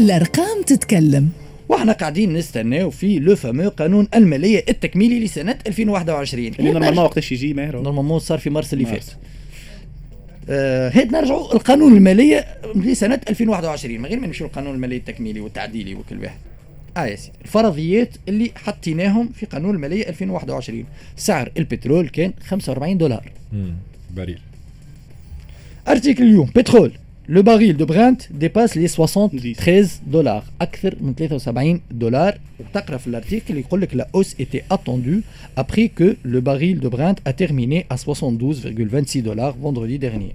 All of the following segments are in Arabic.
الأرقام تتكلم. وإحنا قاعدين نستناو في le fameux قانون المالية التكميلي لسنة 2021 اللي normalement وقتاش يجي ماهر؟ normalement صار في مارس اللي. فات. آه هيد نرجعوا القانون المالية لسنة 2021 من غير ما نمشيو القانون المالية التكميلي والتعديلي وكل واحد. آه يا سيدي. الفرضيات اللي حطيناهم في قانون المالية 2021 سعر البترول كان 45 دولار. مم. baril article اليوم بترول. le baril de Brent dépasse les 73 dollars أكثر من 73 دولار وتقرا في ال article يقول لك la hausse était attendue après que le baril de Brent a terminé à 72,26 dollars vendredi dernier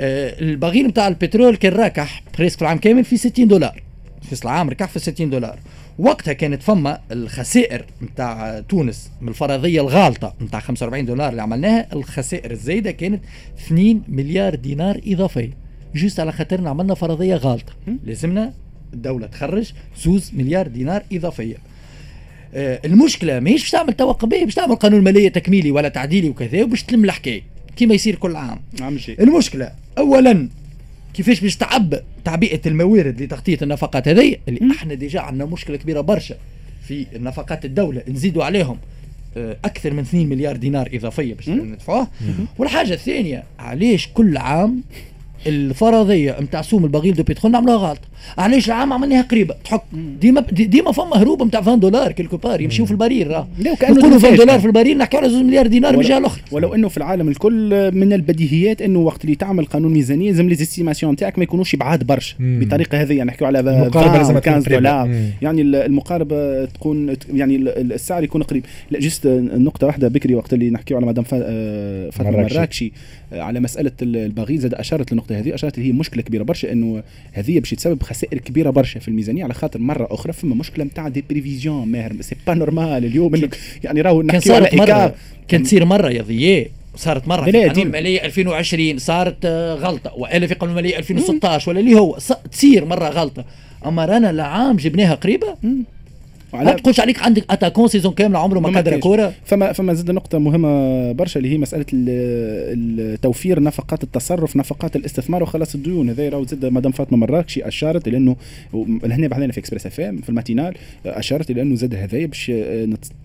آه ال baril نتاع البترول كان راكح presque في العام كامل في 60 دولار في العام ركح في 60 دولار وقتها كانت فما الخسائر نتاع تونس من الفرضيه الغالطه نتاع 45 دولار اللي عملناها الخسائر الزايده كانت 2 مليار دينار اضافيه juste على خاطرنا عملنا فرضية غالطة. لازمنا الدولة تخرج زوز مليار دينار إضافية. آه المشكلة ماهيش باش تعمل توقع باش تعمل قانون مالية تكميلي ولا تعديلي وكذا وباش تلم الحكاية. كيما يصير كل عام. عم شيء المشكلة اولا كيفاش باش تعبئ تعبئة الموارد لتغطية النفقات هذه اللي إحنا déjà عندنا مشكلة كبيرة برشا في نفقات الدولة. نزيدوا عليهم آه، أكثر من 2 مليار دينار إضافية باش ندفعوها والحاجة الثانية علاش كل عام الفرضية نتاع سوم ال baril du pétrole نعملوها غلط علاش العام عملناها قريبة تحك ديما ديما فما هروب نتاع 20 دولار كيلكو بار يمشيو في ال baril راه نقولوا 20 تنفاش. دولار في ال baril نحكيو على 2 مليار دينار من الجهه الاخرى ولو إنه في العالم الكل من البديهيات إنه وقت اللي تعمل قانون ميزانية لازم les estimations نتاعك ما يكونوش بعاد برشا مم. بطريقة هذه نحكيو على المقاربة 20 لازم أو تكون 15 قريبة. دولار مم. يعني ال- المقاربة تكون يعني ال- السعر يكون قريب لا juste نقطة واحدة بكري وقت اللي نحكيو على مدام فا- آه، فاطمة مراكشي. آه، على مسألة ال- ال baril زاد أشارت للنقطه هذه أشارت اللي هي مشكلة كبيرة برشا إنه هذه باش تسبب خسائر كبيرة برشا في الميزانية على خاطر مرة أخرى فما مشكلة نتاع des prévisions ماهر c'est pas normal اليوم انك يعني راهو كان على صارت مرة. كان تصير مرة يا ضياء. صارت مرة في لا، قانون ديما. الماليه 2020 صارت آه، غلطة. والا في قانون الماليه 2016 ولا اللي هو. تصير مرة غلطة. أما رانا العام جبناها قريبة ما تقولش عليك عندك attaquant saison كامله عمره ما كاينش. كوره فما فما زاد نقطة مهمة برشا اللي هي مسألة ال- التوفير نفقات التصرف نفقات الاستثمار وخلاص الديون. هذا راهو زاد مدام فاطمة مراكشي أشارت إلى أنه هنا بعدين في Express FM في ال matinale أشارت إلى أنه زاد هذايا باش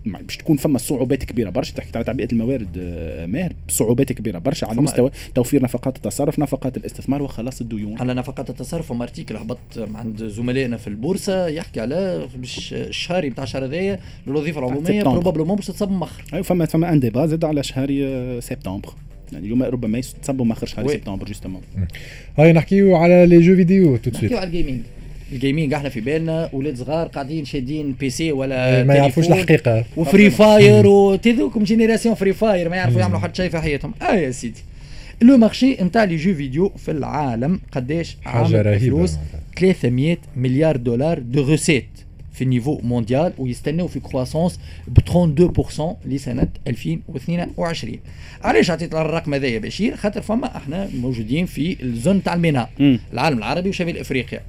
باش تكون فما صعوبات كبيرة برشا. تحكي على تعبئة الموارد آه، ماهر صعوبات كبيرة برشا على مستوى توفير نفقات التصرف نفقات الاستثمار وخلاص الديون. على نفقات التصرف فما article هبط عند زملائنا في البورصة يحكي على باش الشهري نتاع الشهر هذايا للوظيفه العمومية. probablement باش تتصب مخر. أيوة فما فما un débat زاد على شهر آه، سبتمبر. يعني اليوم ربما يتصبوا ماخر شهر oui. سبتمبر justement هاي نحكيو على les jeux vidéo تو نحكيو على ال gaming ال gaming إحنا في بالنا ولاد صغار قاعدين شادين PC ولا ما يعرفوش. الحقيقة. و Free Fire وتذوكم génération Free Fire ما يعرفوا يعملوا حتى شيء في حياتهم. آه يا سيدي. le marché نتاع les jeux vidéo في العالم قداش حاجة عامل رهيبة. فلوس 300 مليار دولار de recettes في ال niveau mondial ويستناو في croissance ب 32% لسنه 2022 علاش عطيت الرقم هذا يا بشير؟ خاطر فما إحنا موجودين في ال zone تاع ال MENA. العالم العربي وشمال أفريقيا.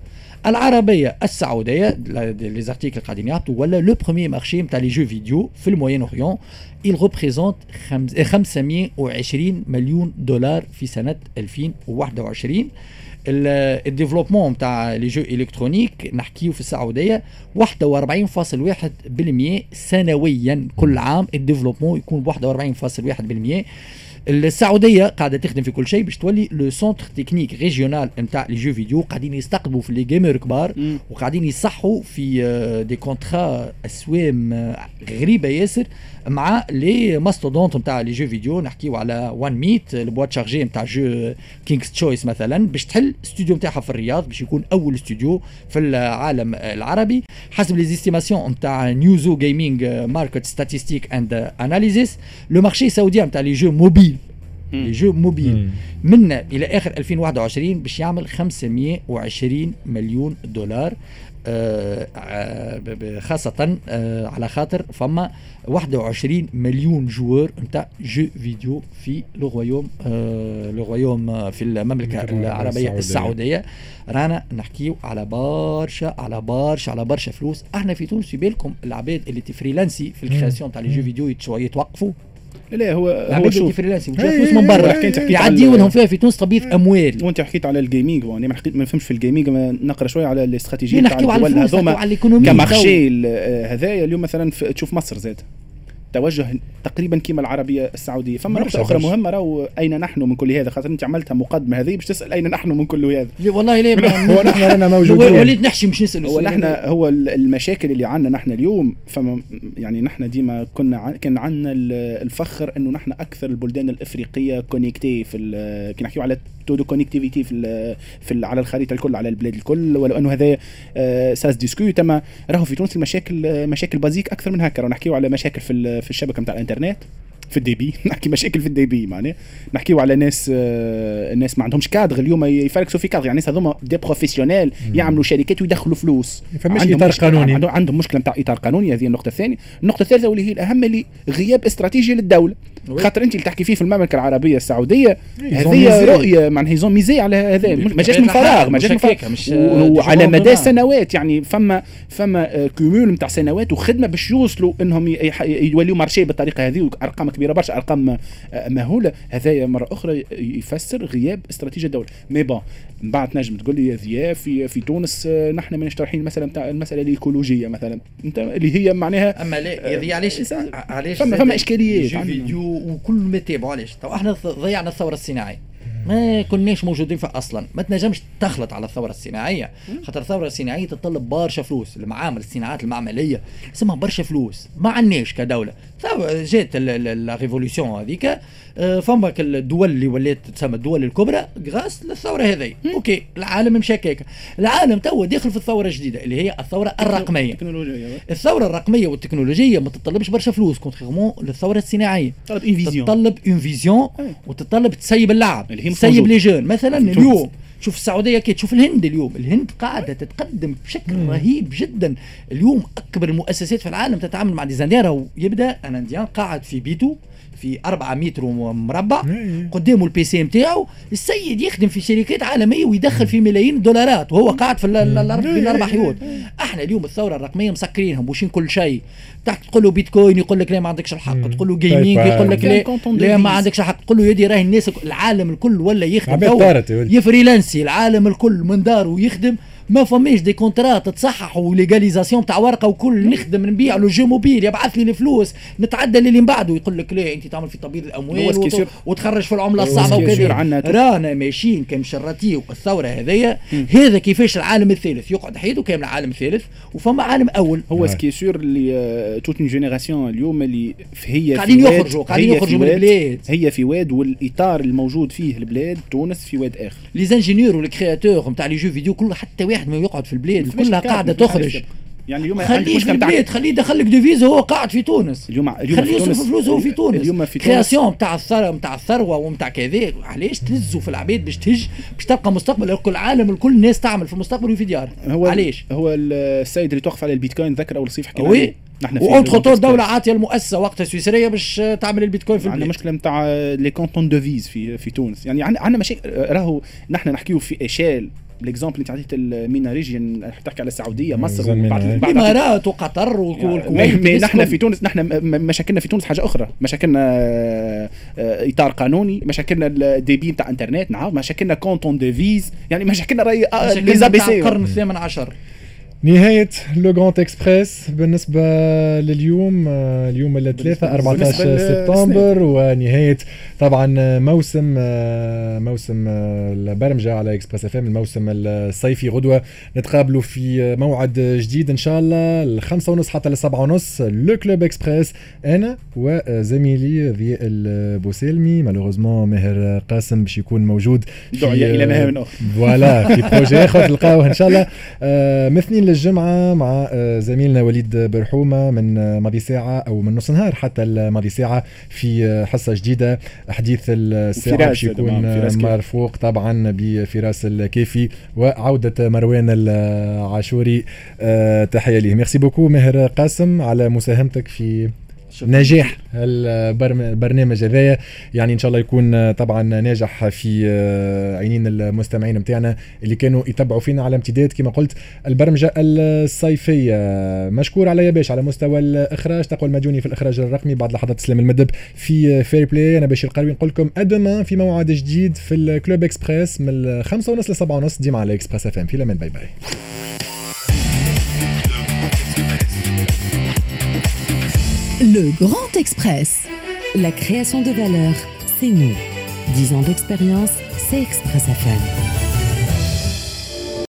العربية السعودية les articles قاعدين يعطوا ولا le premier marché نتاع les jeux vidéo في ال Moyen-Orient il représente خمس- 520 مليون دولار في سنة 2021 ال- ال développement نتاع les jeux électroniques نحكيو في السعودية 41.1% سنويا كل عام. ال développement يكون ب 41.1% السعودية قاعدة تخدم في كل شيء باش تولي le centre technique régional نتاع les jeux vidéo قاعدين يستقطبوا في les gamers كبار. وقاعدين يصحوا في آه، des contrats أسوام آه، غريبة ياسر مع les mastodontes نتاع les jeux vidéo نحكيو على ONEMT ال boîte chargée نتاع jeu King's Choice مثلا باش تحل استوديو نتاعها في الرياض باش يكون أول استوديو في العالم العربي حسب les estimations نتاع Newzoo gaming market statistics and analysis le marché السعودي نتاع les jeux mobiles les jeux mobiles من إلى آخر 2021 باش يعمل 520 مليون دولار آه، آه، خاصة آه، على خاطر فما 21 مليون joueurs نتاع jeux vidéo في le royaume le royaume آه، في المملكة العربية السعودية. رانا نحكيو على برشا على برشا على برشا فلوس. إحنا في تونس في بالكم العباد اللي تفريلانسي في ال création تاع les jeux vidéo يتوقفوا. لا هو هو العباد اللي شوف freelance هي- فلوس من برا. هي- هي- يعديوا لهم فيها في تونس تبييض أموال. وانت حكيت على ال gaming وأنا ما حكيت ما نفهمش في ال gaming ما نقرأ شوية على الاستراتيجية ليه نحكيو على الفلوس نحكيو على ال économie ك marché آه، هذايا اليوم مثلا تشوف مصر زاد. توجه تقريبا كيما العربية السعودية. فما نقطة أخرى برشا. مهمة راهو أين نحن من كل هذا؟ خاطر أنت عملتها مقدمة هذه باش تسأل أين نحن من كل هذا. والله ليه هو نحن رانا موجودين. وليد نحشي مش نسأل هو نحن. هو ال- المشاكل اللي عندنا نحن اليوم فما يعني نحن ديما كنا عن- كان عندنا الفخر إنه نحن أكثر البلدان الإفريقية connectés في كي نحكيو على taux connectivité في في على الخريطة الكل على البلاد الكل ولو إنه هذا آه، ça se discute أما راهو في تونس المشاكل آه، مشاكل basiques أكثر من هكا. نحكيو على مشاكل في في الشبكة نتاع الإنترنت في ال débit نحكي مشاكل في ال débit معناه نحكيو على ناس آه، الناس ما عندهمش كادر اليوم يفركسوا في كادر يعني الناس هذوما des professionnels يعملوا شركات ويدخلوا فلوس. ما فماش عندهم إطار مشكلة- قانوني. عندهم مشكلة نتاع إطار قانوني. هذه النقطة الثانية. النقطة الثالثة واللي هي الأهم اللي غياب استراتيجي للدولة. خاطر انت اللي تحكي فيه في المملكة العربية السعودية هذه. رؤية معناها ils ont misé على هذا ما جاش من فراغ ما جاش من فراغ. وعلى مدى. سنوات يعني فما فما آه، cumul نتاع سنوات وخدمة باش يوصلوا إنهم يوليوا marché بالطريقة هذه وأرقام كبيرة برشا أرقام آه، مهولة. هذايا مرة أخرى يفسر غياب استراتيجية الدولة. mais bon من بعد نجم تقول لي يا ذياب في في تونس آه، نحن ماناش طرحين المساله نتاع المسألة الإيكولوجية مثلا. أنت اللي هي معناها أما لا هذه علاش؟ إنسان. علاش؟ فما- فما عندنا. فيديو وكل ما تابعوا علاش؟ تو إحنا ضيعنا الثورة الصناعية. ما كناش موجودين فيها أصلا. ما تنجمش تخلط على الثورة الصناعية. خاطر الثورة الصناعية تتطلب برشا فلوس. المعامل الصناعات المعملية اسمها برشا فلوس. ما عندناش كدولة. جات la révolution هذيك آه، فماك الدول اللي ولات تسمى الدول الكبرى grâce للثورة هذه OK العالم مشى هكاك العالم تو داخل في الثورة الجديدة اللي هي الثورة الرقمية. تكنولوجيا الثورة الرقمية والتكنولوجية ما تتطلبش برشا فلوس contrairement للثورة الصناعية. طلب une vision تتطلب une vision أي. وتتطلب تسيب اللعب. تسيب. les jeunes مثلا. اليوم شوف السعودية كي تشوف الهند اليوم. الهند قاعدة تتقدم بشكل رهيب جدا. اليوم أكبر المؤسسات في العالم تتعامل مع ديزاينير ويبدا ان انديان قاعد في بيته في 4 متر مربع إيه. قدامه البي سي نتاعو السيد يخدم في شركات عالمية ويدخل في ملايين الدولارات وهو قاعد في ال- ال- الأرب- بين أربع حيوط إحنا اليوم الثورة الرقمية مسكرينهم بوشين كل شيء تحت تقول له بيتكوين يقول لك لا ما عندكش الحق. تقول له جيمنج باي. يقول لك لا كان كونتون لا ما. عندكش الحق تقول له يدي راهي الناس العالم الكل ولا يخدم. يفريلانسي العالم الكل من داره يخدم ما فماش دي كونترات تصحح وليغاليزاسيون تاع ورقة وكل نخدم نبيع له جو موبيل يبعث لي الفلوس نتعدى اللي من بعده يقول لك لا أنت تعمل في تبييض الأموال وت- وتخرج في العملة الصعبة وكذا. رانا ماشيين كمشراتيو الثوره هذيا هذا كيفاش العالم الثالث؟ يقعد حياته كامل العالم الثالث وفما عالم أول. هو نعم. سكي سور اللي توت اون جينيراسيون اليوم اللي هي قاعدين يخرجوا- قاعدين هي يخرجوا في من واد- البلاد. هي في واد والإطار الموجود فيه البلاد تونس في واد آخر. لي زانجينيور والكرياتور نتاع لي جو فيديو كل حتى واحد ما يقعد في البلاد كلها قاعدة تخرج. يعني اليوم خليه في البلاد خليه يدخلك ديفيز وهو قاعد في تونس. اليوم اليوم خليه يصرف فلوس وهو في تونس. اليوم في تونس كرياسيون نتاع الثروه نتاع الثروة ومتاع كذا علاش تهزوا في العباد باش تهج باش تلقى مستقبل كل العالم الكل الناس تعمل في المستقبل وفي ديار. هو علاش؟ هو السيد اللي توقف على البيتكوين ذكر أول صيف حكينا وي. نحن في وانت خطور البيتكوين. دولة عاطيه المؤسسة وقتها سويسريه باش تعمل البيتكوين في عندنا مشكلة نتاع لي كونتون ديفيز في في تونس. يعني عندنا مشاكل راهو نحن نحكيو في اشال ليكزومبل اللي عطيت المينا ريجيون تحكي على السعوديه مصر الامارات وقطر والكويت نحن في تونس نحن مشاكلنا في تونس حاجة أخرى مشاكلنا اطار قانوني مشاكلنا الديبي نتاع انترنت نعم مشاكلنا كونتون ديفيز يعني مشاكلنا راهي مشاكلنا لي نتاع ABC. القرن الثامن عشر نهاية لو جراند إكسبريس بالنسبة لليوم آه، اليوم الثلاثاء بالنسبة 14 للسنة. سبتمبر ونهاية طبعا موسم آه، موسم آه، البرمجة على Express FM الموسم الصيفي غدوة نتقابلوا في موعد جديد إن شاء الله الخمسة ونص حتى لسبعة ونص Le Club Express أنا وزميلي ذي البوسيلمي malheureusement ماهر قاسم باش يكون موجود داعية إلى مهام أخرى. voilà في projet آخر تلقاوه إن شاء الله آه، مثنين للجمعه مع آه، زميلنا وليد برحومة من آه، ماضي ساعة أو من نص نهار حتى ماضي ساعة في آه، حصة جديدة. حديث وفراس باش يكون. مرفوق طبعا بفراس الكيفي وعودة مروان العاشوري. تحية ليه. merci beaucoup ماهر قاسم على مساهمتك في نجاح البرنامج هذايا. يعني إن شاء الله يكون طبعا ناجح في عينين المستمعين نتاعنا اللي كانوا يتبعوا فينا على امتداد. كما قلت البرمجة الصيفية. مشكور على باش على مستوى الإخراج. تقوى المجوني في الإخراج الرقمي. بعد لحظات سلام المدب في Fair Play أنا بشير القروي نقول لكم ادما في موعد جديد في ال Club Express من 5 ونص ل 7 ونص. ديما على Express FM في الأمان. bye bye Le Grand Express. La création de valeur, c'est nous. 10 ans d'expérience, c'est Express FM.